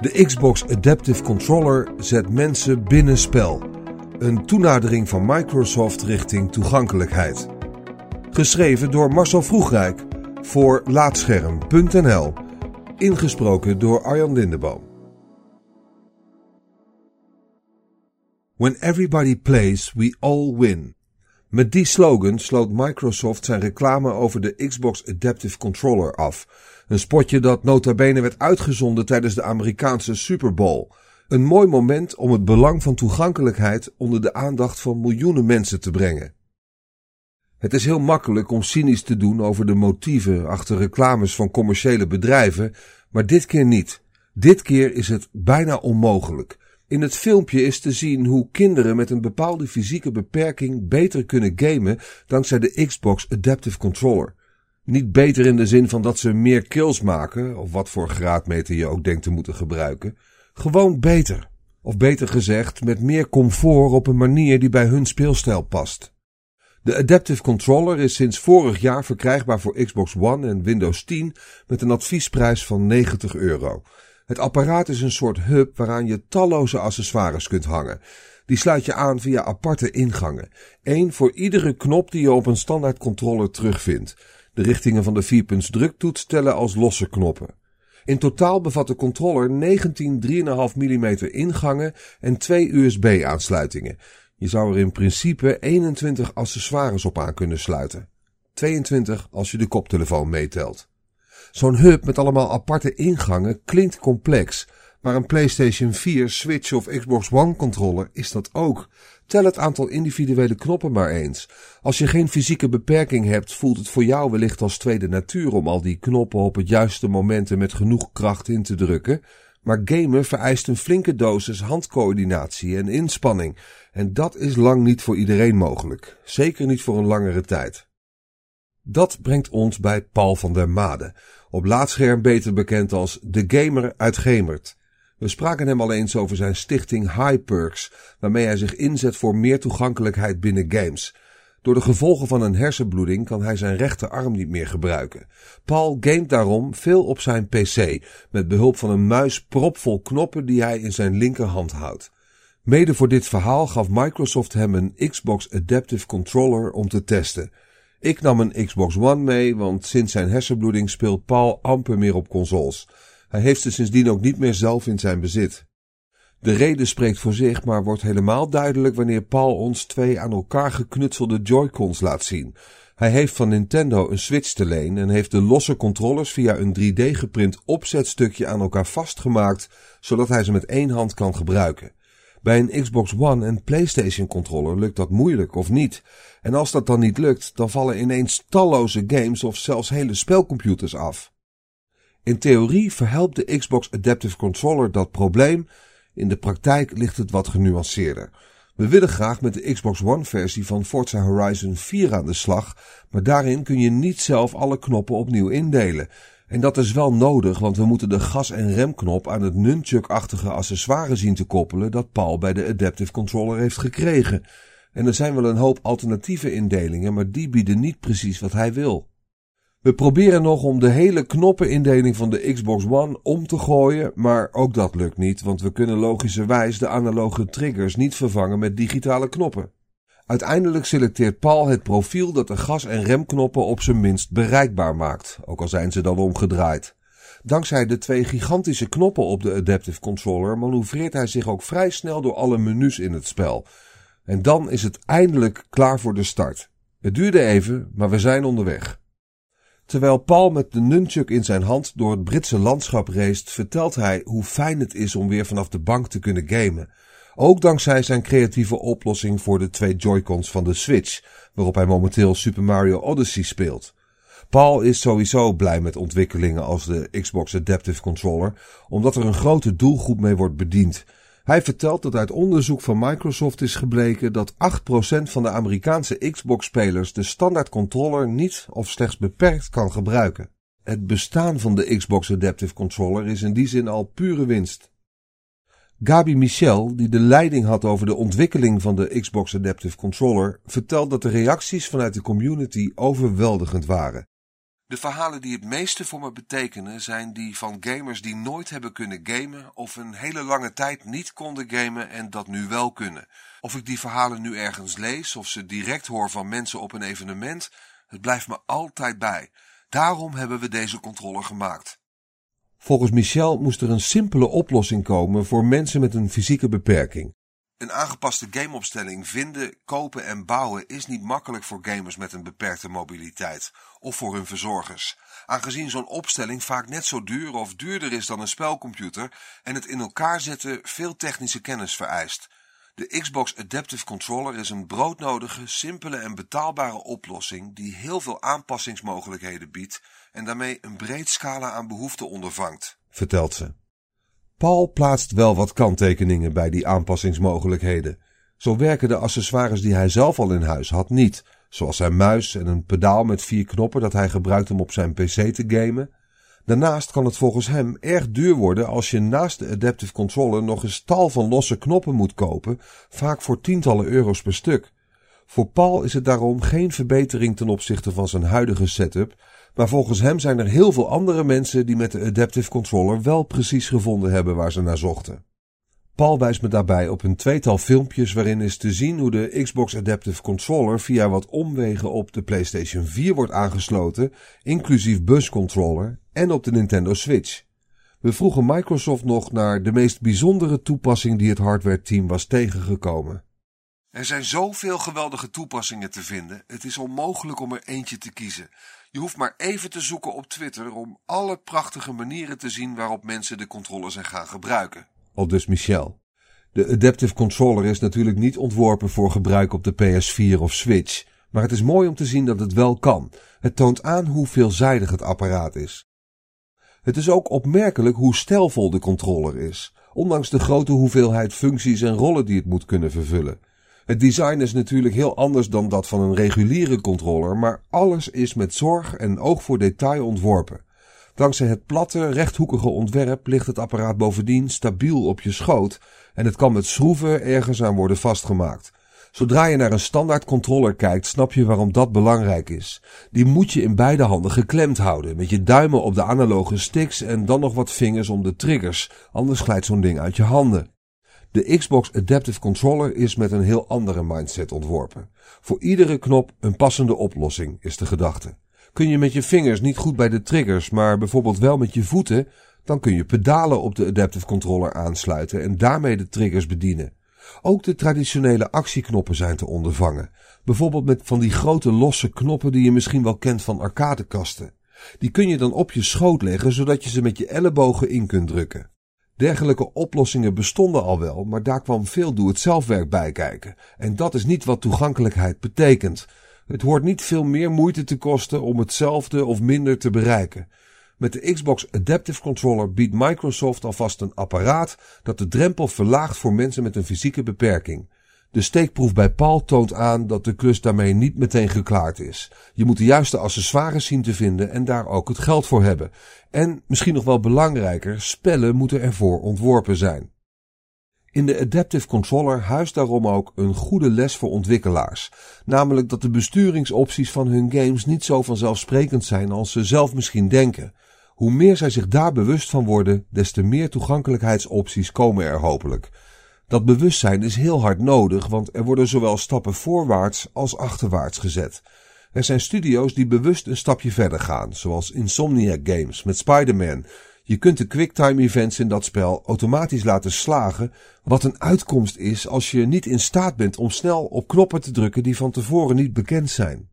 De Xbox Adaptive Controller zet mensen binnen spel. Een toenadering van Microsoft richting toegankelijkheid. Geschreven door Marcel Vroegrijk voor Laatscherm.nl. Ingesproken door Arjan Lindeboom. When everybody plays, we all win. Met die slogan sloot Microsoft zijn reclame over de Xbox Adaptive Controller af. Een spotje dat nota bene werd uitgezonden tijdens de Amerikaanse Super Bowl. Een mooi moment om het belang van toegankelijkheid onder de aandacht van miljoenen mensen te brengen. Het is heel makkelijk om cynisch te doen over de motieven achter reclames van commerciële bedrijven, maar dit keer niet. Dit keer is het bijna onmogelijk. In het filmpje is te zien hoe kinderen met een bepaalde fysieke beperking beter kunnen gamen dankzij de Xbox Adaptive Controller. Niet beter in de zin van dat ze meer kills maken, of wat voor graadmeter je ook denkt te moeten gebruiken. Gewoon beter. Of beter gezegd, met meer comfort op een manier die bij hun speelstijl past. De Adaptive Controller is sinds vorig jaar verkrijgbaar voor Xbox One en Windows 10 met een adviesprijs van 90 euro. Het apparaat is een soort hub waaraan je talloze accessoires kunt hangen. Die sluit je aan via aparte ingangen. Eén voor iedere knop die je op een standaard controller terugvindt. De richtingen van de vierpunts druktoets tellen als losse knoppen. In totaal bevat de controller 19 3,5 mm ingangen en twee USB-aansluitingen. Je zou er in principe 21 accessoires op aan kunnen sluiten. 22 als je de koptelefoon meetelt. Zo'n hub met allemaal aparte ingangen klinkt complex, maar een PlayStation 4, Switch of Xbox One controller is dat ook. Tel het aantal individuele knoppen maar eens. Als je geen fysieke beperking hebt, voelt het voor jou wellicht als tweede natuur om al die knoppen op het juiste moment en met genoeg kracht in te drukken. Maar gamen vereist een flinke dosis handcoördinatie en inspanning. En dat is lang niet voor iedereen mogelijk. Zeker niet voor een langere tijd. Dat brengt ons bij Paul van der Made, op laatscherm beter bekend als de gamer uit Gemert. We spraken hem al eens over zijn stichting Hyperks, waarmee hij zich inzet voor meer toegankelijkheid binnen games. Door de gevolgen van een hersenbloeding kan hij zijn rechterarm niet meer gebruiken. Paul gamet daarom veel op zijn pc, met behulp van een muis propvol knoppen die hij in zijn linkerhand houdt. Mede voor dit verhaal gaf Microsoft hem een Xbox Adaptive Controller om te testen. Ik nam een Xbox One mee, want sinds zijn hersenbloeding speelt Paul amper meer op consoles. Hij heeft ze sindsdien ook niet meer zelf in zijn bezit. De reden spreekt voor zich, maar wordt helemaal duidelijk wanneer Paul ons twee aan elkaar geknutselde Joy-Cons laat zien. Hij heeft van Nintendo een Switch te leen en heeft de losse controllers via een 3D geprint opzetstukje aan elkaar vastgemaakt, zodat hij ze met één hand kan gebruiken. Bij een Xbox One en PlayStation controller lukt dat moeilijk of niet. En als dat dan niet lukt, dan vallen ineens talloze games of zelfs hele spelcomputers af. In theorie verhelpt de Xbox Adaptive Controller dat probleem. In de praktijk ligt het wat genuanceerder. We willen graag met de Xbox One versie van Forza Horizon 4 aan de slag, maar daarin kun je niet zelf alle knoppen opnieuw indelen. En dat is wel nodig, want we moeten de gas- en remknop aan het nunchuk-achtige accessoire zien te koppelen dat Paul bij de Adaptive Controller heeft gekregen. En er zijn wel een hoop alternatieve indelingen, maar die bieden niet precies wat hij wil. We proberen nog om de hele knoppenindeling van de Xbox One om te gooien, maar ook dat lukt niet, want we kunnen logischerwijs de analoge triggers niet vervangen met digitale knoppen. Uiteindelijk selecteert Paul het profiel dat de gas- en remknoppen op zijn minst bereikbaar maakt, ook al zijn ze dan omgedraaid. Dankzij de twee gigantische knoppen op de Adaptive Controller manoeuvreert hij zich ook vrij snel door alle menus in het spel. En dan is het eindelijk klaar voor de start. Het duurde even, maar we zijn onderweg. Terwijl Paul met de nunchuk in zijn hand door het Britse landschap race, vertelt hij hoe fijn het is om weer vanaf de bank te kunnen gamen. Ook dankzij zijn creatieve oplossing voor de twee Joy-Cons van de Switch, waarop hij momenteel Super Mario Odyssey speelt. Paul is sowieso blij met ontwikkelingen als de Xbox Adaptive Controller, omdat er een grote doelgroep mee wordt bediend. Hij vertelt dat uit onderzoek van Microsoft is gebleken dat 8% van de Amerikaanse Xbox-spelers de standaard controller niet of slechts beperkt kan gebruiken. Het bestaan van de Xbox Adaptive Controller is in die zin al pure winst. Gabi Michel, die de leiding had over de ontwikkeling van de Xbox Adaptive Controller, vertelt dat de reacties vanuit de community overweldigend waren. De verhalen die het meeste voor me betekenen zijn die van gamers die nooit hebben kunnen gamen of een hele lange tijd niet konden gamen en dat nu wel kunnen. Of ik die verhalen nu ergens lees of ze direct hoor van mensen op een evenement, het blijft me altijd bij. Daarom hebben we deze controller gemaakt. Volgens Michel moest er een simpele oplossing komen voor mensen met een fysieke beperking. Een aangepaste gameopstelling vinden, kopen en bouwen is niet makkelijk voor gamers met een beperkte mobiliteit of voor hun verzorgers, aangezien zo'n opstelling vaak net zo duur of duurder is dan een spelcomputer en het in elkaar zetten veel technische kennis vereist. De Xbox Adaptive Controller is een broodnodige, simpele en betaalbare oplossing die heel veel aanpassingsmogelijkheden biedt en daarmee een breed scala aan behoeften ondervangt, vertelt ze. Paul plaatst wel wat kanttekeningen bij die aanpassingsmogelijkheden. Zo werken de accessoires die hij zelf al in huis had niet, zoals zijn muis en een pedaal met vier knoppen dat hij gebruikt om op zijn pc te gamen. Daarnaast kan het volgens hem erg duur worden als je naast de Adaptive Controller nog eens tal van losse knoppen moet kopen, vaak voor tientallen euro's per stuk. Voor Paul is het daarom geen verbetering ten opzichte van zijn huidige setup, maar volgens hem zijn er heel veel andere mensen die met de Adaptive Controller wel precies gevonden hebben waar ze naar zochten. Paul wijst me daarbij op een tweetal filmpjes waarin is te zien hoe de Xbox Adaptive Controller via wat omwegen op de PlayStation 4 wordt aangesloten, inclusief buscontroller, en op de Nintendo Switch. We vroegen Microsoft nog naar de meest bijzondere toepassing die het hardware-team was tegengekomen. Er zijn zoveel geweldige toepassingen te vinden, het is onmogelijk om er eentje te kiezen. Je hoeft maar even te zoeken op Twitter om alle prachtige manieren te zien waarop mensen de controller zijn gaan gebruiken. Al dus Michel. De Adaptive Controller is natuurlijk niet ontworpen voor gebruik op de PS4 of Switch, maar het is mooi om te zien dat het wel kan. Het toont aan hoe veelzijdig het apparaat is. Het is ook opmerkelijk hoe stijlvol de controller is, ondanks de grote hoeveelheid functies en rollen die het moet kunnen vervullen. Het design is natuurlijk heel anders dan dat van een reguliere controller, maar alles is met zorg en oog voor detail ontworpen. Dankzij het platte, rechthoekige ontwerp ligt het apparaat bovendien stabiel op je schoot en het kan met schroeven ergens aan worden vastgemaakt. Zodra je naar een standaard controller kijkt, snap je waarom dat belangrijk is. Die moet je in beide handen geklemd houden, met je duimen op de analoge sticks en dan nog wat vingers om de triggers, anders glijdt zo'n ding uit je handen. De Xbox Adaptive Controller is met een heel andere mindset ontworpen. Voor iedere knop een passende oplossing is de gedachte. Kun je met je vingers niet goed bij de triggers, maar bijvoorbeeld wel met je voeten, dan kun je pedalen op de Adaptive Controller aansluiten en daarmee de triggers bedienen. Ook de traditionele actieknoppen zijn te ondervangen. Bijvoorbeeld met van die grote losse knoppen die je misschien wel kent van arcadekasten. Die kun je dan op je schoot leggen zodat je ze met je ellebogen in kunt drukken. Dergelijke oplossingen bestonden al wel, maar daar kwam veel doe-het-zelfwerk bij kijken. En dat is niet wat toegankelijkheid betekent. Het hoort niet veel meer moeite te kosten om hetzelfde of minder te bereiken. Met de Xbox Adaptive Controller biedt Microsoft alvast een apparaat dat de drempel verlaagt voor mensen met een fysieke beperking. De steekproef bij Paul toont aan dat de klus daarmee niet meteen geklaard is. Je moet de juiste accessoires zien te vinden en daar ook het geld voor hebben. En misschien nog wel belangrijker, spellen moeten ervoor ontworpen zijn. In de Adaptive Controller huist daarom ook een goede les voor ontwikkelaars, namelijk dat de besturingsopties van hun games niet zo vanzelfsprekend zijn als ze zelf misschien denken. Hoe meer zij zich daar bewust van worden, des te meer toegankelijkheidsopties komen er hopelijk. Dat bewustzijn is heel hard nodig, want er worden zowel stappen voorwaarts als achterwaarts gezet. Er zijn studio's die bewust een stapje verder gaan, zoals Insomniac Games met Spider-Man. Je kunt de quicktime events in dat spel automatisch laten slagen, wat een uitkomst is als je niet in staat bent om snel op knoppen te drukken die van tevoren niet bekend zijn.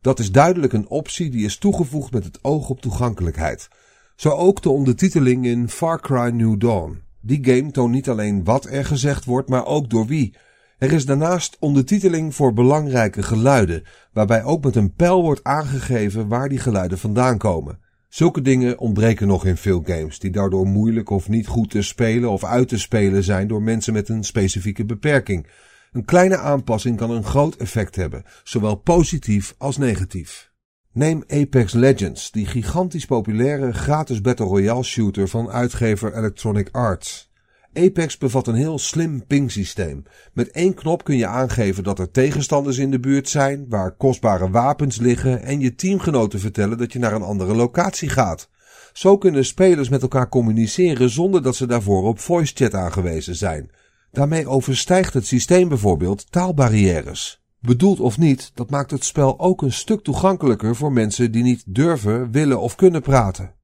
Dat is duidelijk een optie die is toegevoegd met het oog op toegankelijkheid. Zo ook de ondertiteling in Far Cry New Dawn. Die game toont niet alleen wat er gezegd wordt, maar ook door wie. Er is daarnaast ondertiteling voor belangrijke geluiden, waarbij ook met een pijl wordt aangegeven waar die geluiden vandaan komen. Zulke dingen ontbreken nog in veel games, die daardoor moeilijk of niet goed te spelen of uit te spelen zijn door mensen met een specifieke beperking. Een kleine aanpassing kan een groot effect hebben, zowel positief als negatief. Neem Apex Legends, die gigantisch populaire gratis Battle Royale shooter van uitgever Electronic Arts. Apex bevat een heel slim pingsysteem. Met één knop kun je aangeven dat er tegenstanders in de buurt zijn, waar kostbare wapens liggen en je teamgenoten vertellen dat je naar een andere locatie gaat. Zo kunnen spelers met elkaar communiceren zonder dat ze daarvoor op voice chat aangewezen zijn. Daarmee overstijgt het systeem bijvoorbeeld taalbarrières. Bedoeld of niet, dat maakt het spel ook een stuk toegankelijker voor mensen die niet durven, willen of kunnen praten.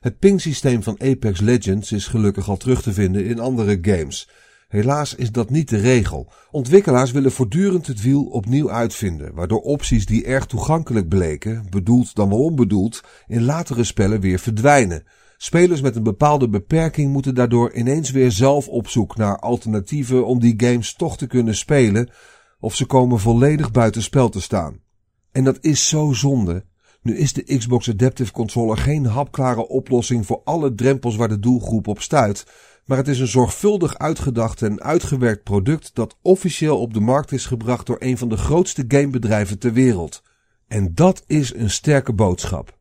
Het pingsysteem van Apex Legends is gelukkig al terug te vinden in andere games. Helaas is dat niet de regel. Ontwikkelaars willen voortdurend het wiel opnieuw uitvinden, waardoor opties die erg toegankelijk bleken, bedoeld dan wel onbedoeld, in latere spellen weer verdwijnen. Spelers met een bepaalde beperking moeten daardoor ineens weer zelf op zoek naar alternatieven om die games toch te kunnen spelen, of ze komen volledig buiten spel te staan. En dat is zo zonde. Nu is de Xbox Adaptive Controller geen hapklare oplossing voor alle drempels waar de doelgroep op stuit, maar het is een zorgvuldig uitgedacht en uitgewerkt product dat officieel op de markt is gebracht door een van de grootste gamebedrijven ter wereld. En dat is een sterke boodschap.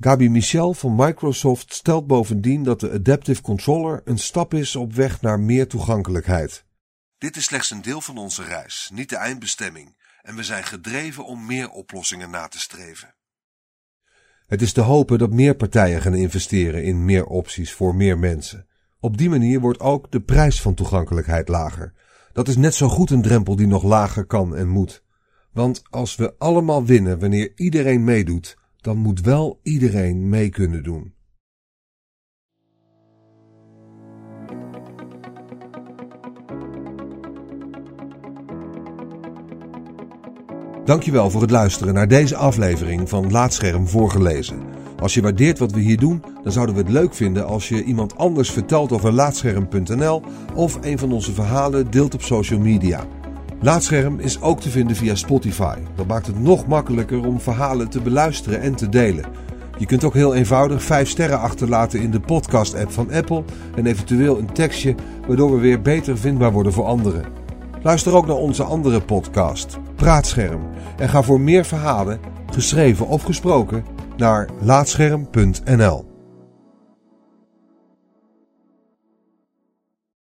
Gabi Michel van Microsoft stelt bovendien dat de Adaptive Controller een stap is op weg naar meer toegankelijkheid. Dit is slechts een deel van onze reis, niet de eindbestemming, en we zijn gedreven om meer oplossingen na te streven. Het is te hopen dat meer partijen gaan investeren in meer opties voor meer mensen. Op die manier wordt ook de prijs van toegankelijkheid lager. Dat is net zo goed een drempel die nog lager kan en moet. Want als we allemaal winnen wanneer iedereen meedoet, dan moet wel iedereen mee kunnen doen. Dankjewel voor het luisteren naar deze aflevering van Laatscherm voorgelezen. Als je waardeert wat we hier doen, dan zouden we het leuk vinden als je iemand anders vertelt over Laatscherm.nl of een van onze verhalen deelt op social media. Laatscherm is ook te vinden via Spotify. Dat maakt het nog makkelijker om verhalen te beluisteren en te delen. Je kunt ook heel eenvoudig 5 sterren achterlaten in de podcast-app van Apple en eventueel een tekstje, waardoor we weer beter vindbaar worden voor anderen. Luister ook naar onze andere podcast, Praatscherm, en ga voor meer verhalen, geschreven of gesproken, naar laatscherm.nl.